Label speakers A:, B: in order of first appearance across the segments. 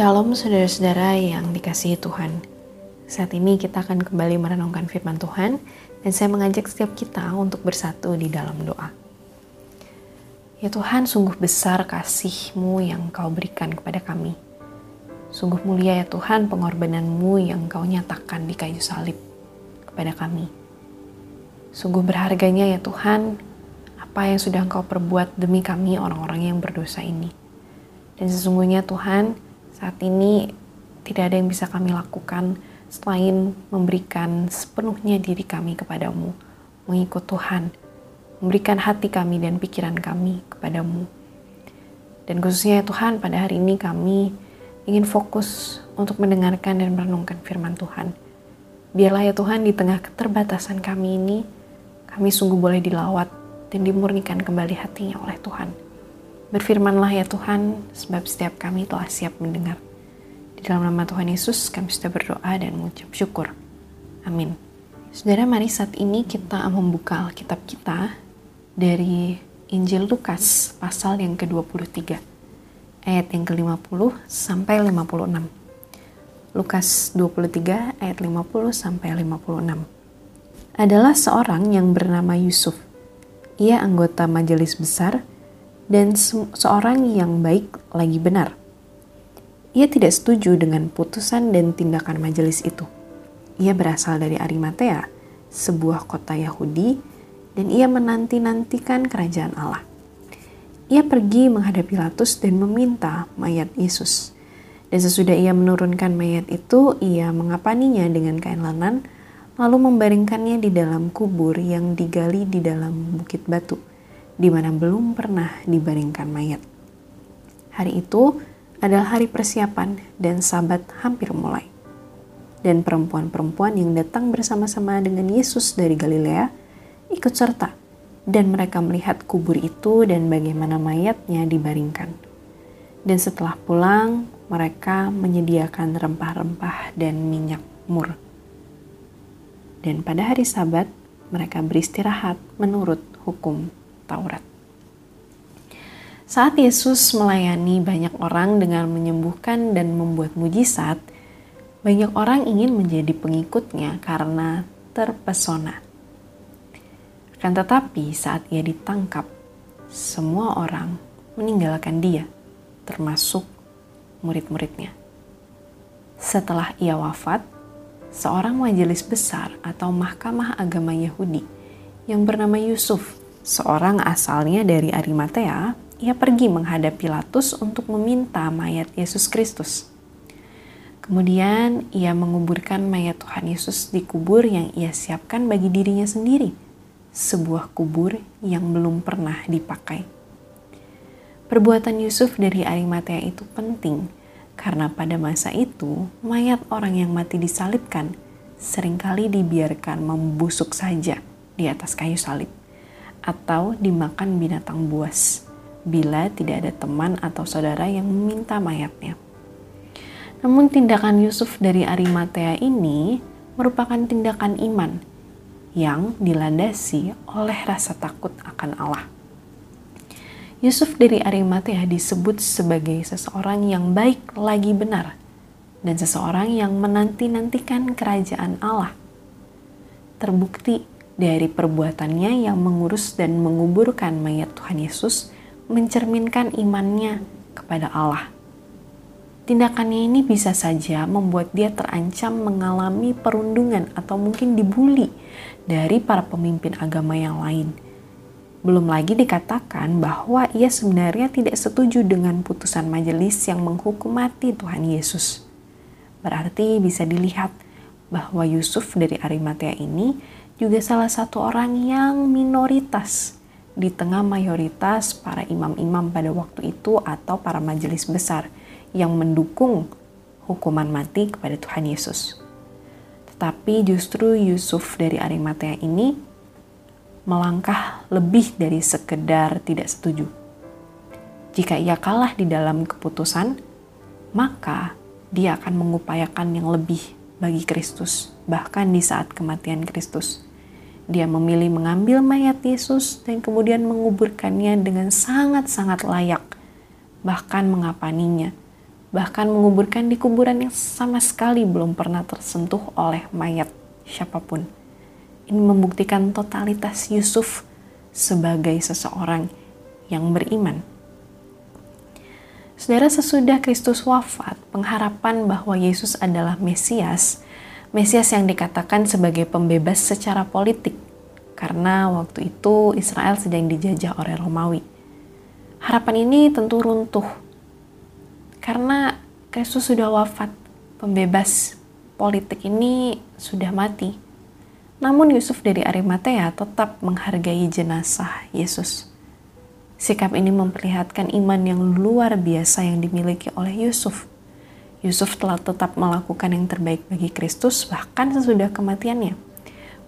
A: Shalom saudara-saudara yang dikasihi Tuhan. Saat ini kita akan kembali merenungkan firman Tuhan dan saya mengajak setiap kita untuk bersatu di dalam doa. Ya Tuhan, sungguh besar kasih-Mu yang Kau berikan kepada kami. Sungguh mulia ya Tuhan pengorbanan-Mu yang Kau nyatakan di kayu salib kepada kami. Sungguh berharganya ya Tuhan apa yang sudah Engkau perbuat demi kami orang-orang yang berdosa ini. Dan sesungguhnya Tuhan, saat ini tidak ada yang bisa kami lakukan selain memberikan sepenuhnya diri kami kepadamu, mengikut Tuhan, memberikan hati kami dan pikiran kami kepadamu. Dan khususnya ya Tuhan, pada hari ini kami ingin fokus untuk mendengarkan dan merenungkan firman Tuhan. Biarlah ya Tuhan di tengah keterbatasan kami ini, kami sungguh boleh dilawat dan dimurnikan kembali hatinya oleh Tuhan. Berfirmanlah ya Tuhan, sebab setiap kami telah siap mendengar. Di dalam nama Tuhan Yesus, kami sudah berdoa dan mengucap syukur. Amin. Saudara, mari saat ini kita membuka Alkitab kita dari Injil Lukas, pasal yang ke-23, ayat yang ke-50 sampai 56. Lukas 23 ayat 50 sampai 56. Adalah seorang yang bernama Yusuf. Ia anggota majelis besar dan seorang yang baik lagi benar. Ia tidak setuju dengan putusan dan tindakan majelis itu. Ia berasal dari Arimatea, sebuah kota Yahudi, dan ia menanti-nantikan kerajaan Allah. Ia pergi menghadap Pilatus dan meminta mayat Yesus. Dan sesudah ia menurunkan mayat itu, ia mengapaninya dengan kain lenan, lalu membaringkannya di dalam kubur yang digali di dalam bukit batu di mana belum pernah dibaringkan mayat. Hari itu adalah hari persiapan dan sabat hampir mulai. Dan perempuan-perempuan yang datang bersama-sama dengan Yesus dari Galilea ikut serta dan mereka melihat kubur itu dan bagaimana mayatnya dibaringkan. Dan setelah pulang, mereka menyediakan rempah-rempah dan minyak mur. Dan pada hari Sabat, mereka beristirahat menurut hukum Taurat. Saat Yesus melayani banyak orang dengan menyembuhkan dan membuat mujizat, banyak orang ingin menjadi pengikutnya karena terpesona. Akan tetapi saat ia ditangkap, semua orang meninggalkan dia, termasuk murid-muridnya. Setelah ia wafat, seorang majelis besar atau mahkamah agama Yahudi yang bernama Yusuf seorang asalnya dari Arimatea, ia pergi menghadap Pilatus untuk meminta mayat Yesus Kristus. Kemudian ia menguburkan mayat Tuhan Yesus di kubur yang ia siapkan bagi dirinya sendiri, sebuah kubur yang belum pernah dipakai. Perbuatan Yusuf dari Arimatea itu penting karena pada masa itu mayat orang yang mati disalibkan sering kali dibiarkan membusuk saja di atas kayu salib atau dimakan binatang buas bila tidak ada teman atau saudara yang meminta mayatnya. Namun tindakan Yusuf dari Arimatea ini merupakan tindakan iman yang dilandasi oleh rasa takut akan Allah. Yusuf dari Arimatea disebut sebagai seseorang yang baik lagi benar dan seseorang yang menanti-nantikan kerajaan Allah. Terbukti dari perbuatannya yang mengurus dan menguburkan mayat Tuhan Yesus mencerminkan imannya kepada Allah. Tindakannya ini bisa saja membuat dia terancam mengalami perundungan atau mungkin dibully dari para pemimpin agama yang lain. Belum lagi dikatakan bahwa ia sebenarnya tidak setuju dengan putusan majelis yang menghukum mati Tuhan Yesus. Berarti bisa dilihat bahwa Yusuf dari Arimatea ini juga salah satu orang yang minoritas di tengah mayoritas para imam-imam pada waktu itu atau para majelis besar yang mendukung hukuman mati kepada Tuhan Yesus. Tetapi justru Yusuf dari Arimatea ini melangkah lebih dari sekedar tidak setuju. Jika ia kalah di dalam keputusan, maka dia akan mengupayakan yang lebih bagi Kristus, bahkan di saat kematian Kristus dia memilih mengambil mayat Yesus dan kemudian menguburkannya dengan sangat-sangat layak, bahkan mengapaninya, bahkan menguburkan di kuburan yang sama sekali belum pernah tersentuh oleh mayat siapa pun. Ini membuktikan totalitas Yusuf sebagai seseorang yang beriman. Saudara, sesudah Kristus wafat, pengharapan bahwa Yesus adalah Mesias, Mesias yang dikatakan sebagai pembebas secara politik, karena waktu itu Israel sedang dijajah oleh Romawi. Harapan ini tentu runtuh karena Kristus sudah wafat, pembebas politik ini sudah mati. Namun Yusuf dari Arimatea tetap menghargai jenazah Yesus. Sikap ini memperlihatkan iman yang luar biasa yang dimiliki oleh Yusuf. Yusuf telah tetap melakukan yang terbaik bagi Kristus bahkan sesudah kematiannya.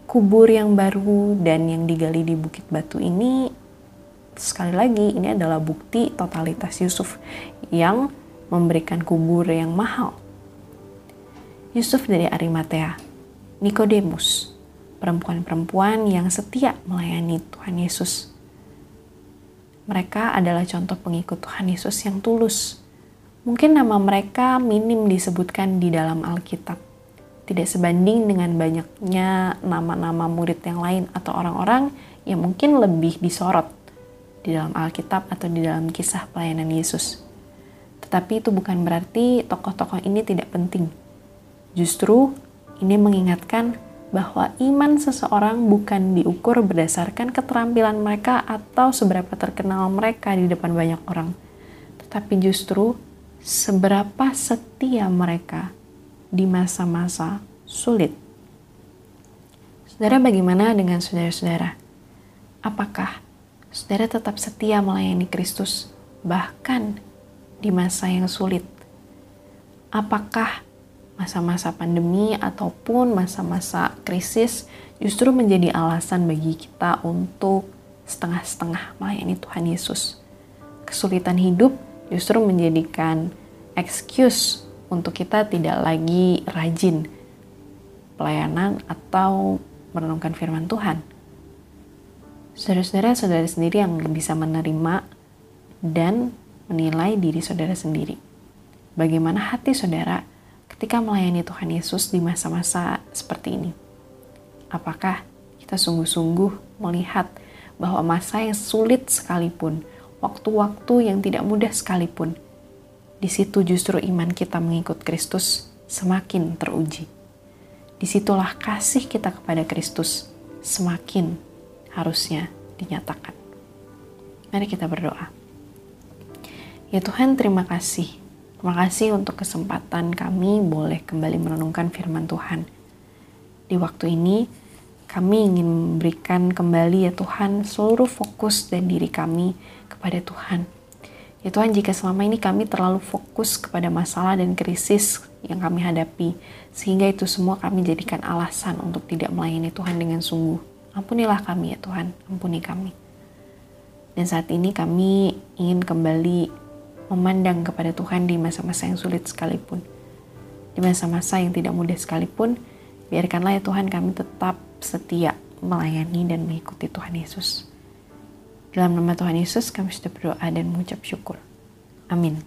A: Kubur yang baru dan yang digali di Bukit Batu ini sekali lagi ini adalah bukti totalitas Yusuf yang memberikan kubur yang mahal. Yusuf dari Arimatea, Nikodemus, perempuan-perempuan yang setia melayani Tuhan Yesus. Mereka adalah contoh pengikut Tuhan Yesus yang tulus. Mungkin nama mereka minim disebutkan di dalam Alkitab. Tidak sebanding dengan banyaknya nama-nama murid yang lain atau orang-orang yang mungkin lebih disorot di dalam Alkitab atau di dalam kisah pelayanan Yesus. Tetapi itu bukan berarti tokoh-tokoh ini tidak penting. Justru ini mengingatkan bahwa iman seseorang bukan diukur berdasarkan keterampilan mereka atau seberapa terkenal mereka di depan banyak orang, tetapi justru seberapa setia mereka di masa-masa sulit. Saudara, bagaimana dengan saudara-saudara? Apakah saudara tetap setia melayani Kristus, bahkan di masa yang sulit. Apakah masa-masa pandemi ataupun masa-masa krisis justru menjadi alasan bagi kita untuk setengah-setengah melayani Tuhan Yesus? Kesulitan hidup justru menjadikan excuse untuk kita tidak lagi rajin pelayanan atau merenungkan firman Tuhan. Saudara-saudara, saudara sendiri yang bisa menerima dan menilai diri saudara sendiri. Bagaimana hati saudara ketika melayani Tuhan Yesus di masa-masa seperti ini? Apakah kita sungguh-sungguh melihat bahwa masa yang sulit sekalipun, waktu-waktu yang tidak mudah sekalipun, di situ justru iman kita mengikut Kristus semakin teruji. Di situlah kasih kita kepada Kristus semakin harusnya dinyatakan. Mari kita berdoa. Ya Tuhan, terima kasih. Terima kasih untuk kesempatan kami boleh kembali merenungkan firman Tuhan. Di waktu ini, kami ingin memberikan kembali ya Tuhan seluruh fokus dan diri kami kepada Tuhan. Ya Tuhan, jika selama ini kami terlalu fokus kepada masalah dan krisis yang kami hadapi, sehingga itu semua kami jadikan alasan untuk tidak melayani Tuhan dengan sungguh. Ampunilah kami ya Tuhan, ampuni kami. Dan saat ini kami ingin kembali memandang kepada Tuhan di masa-masa yang sulit sekalipun. Di masa-masa yang tidak mudah sekalipun, biarkanlah ya Tuhan kami tetap setia melayani dan mengikuti Tuhan Yesus. Dalam nama Tuhan Yesus kami sudah berdoa dan mengucap syukur. Amin.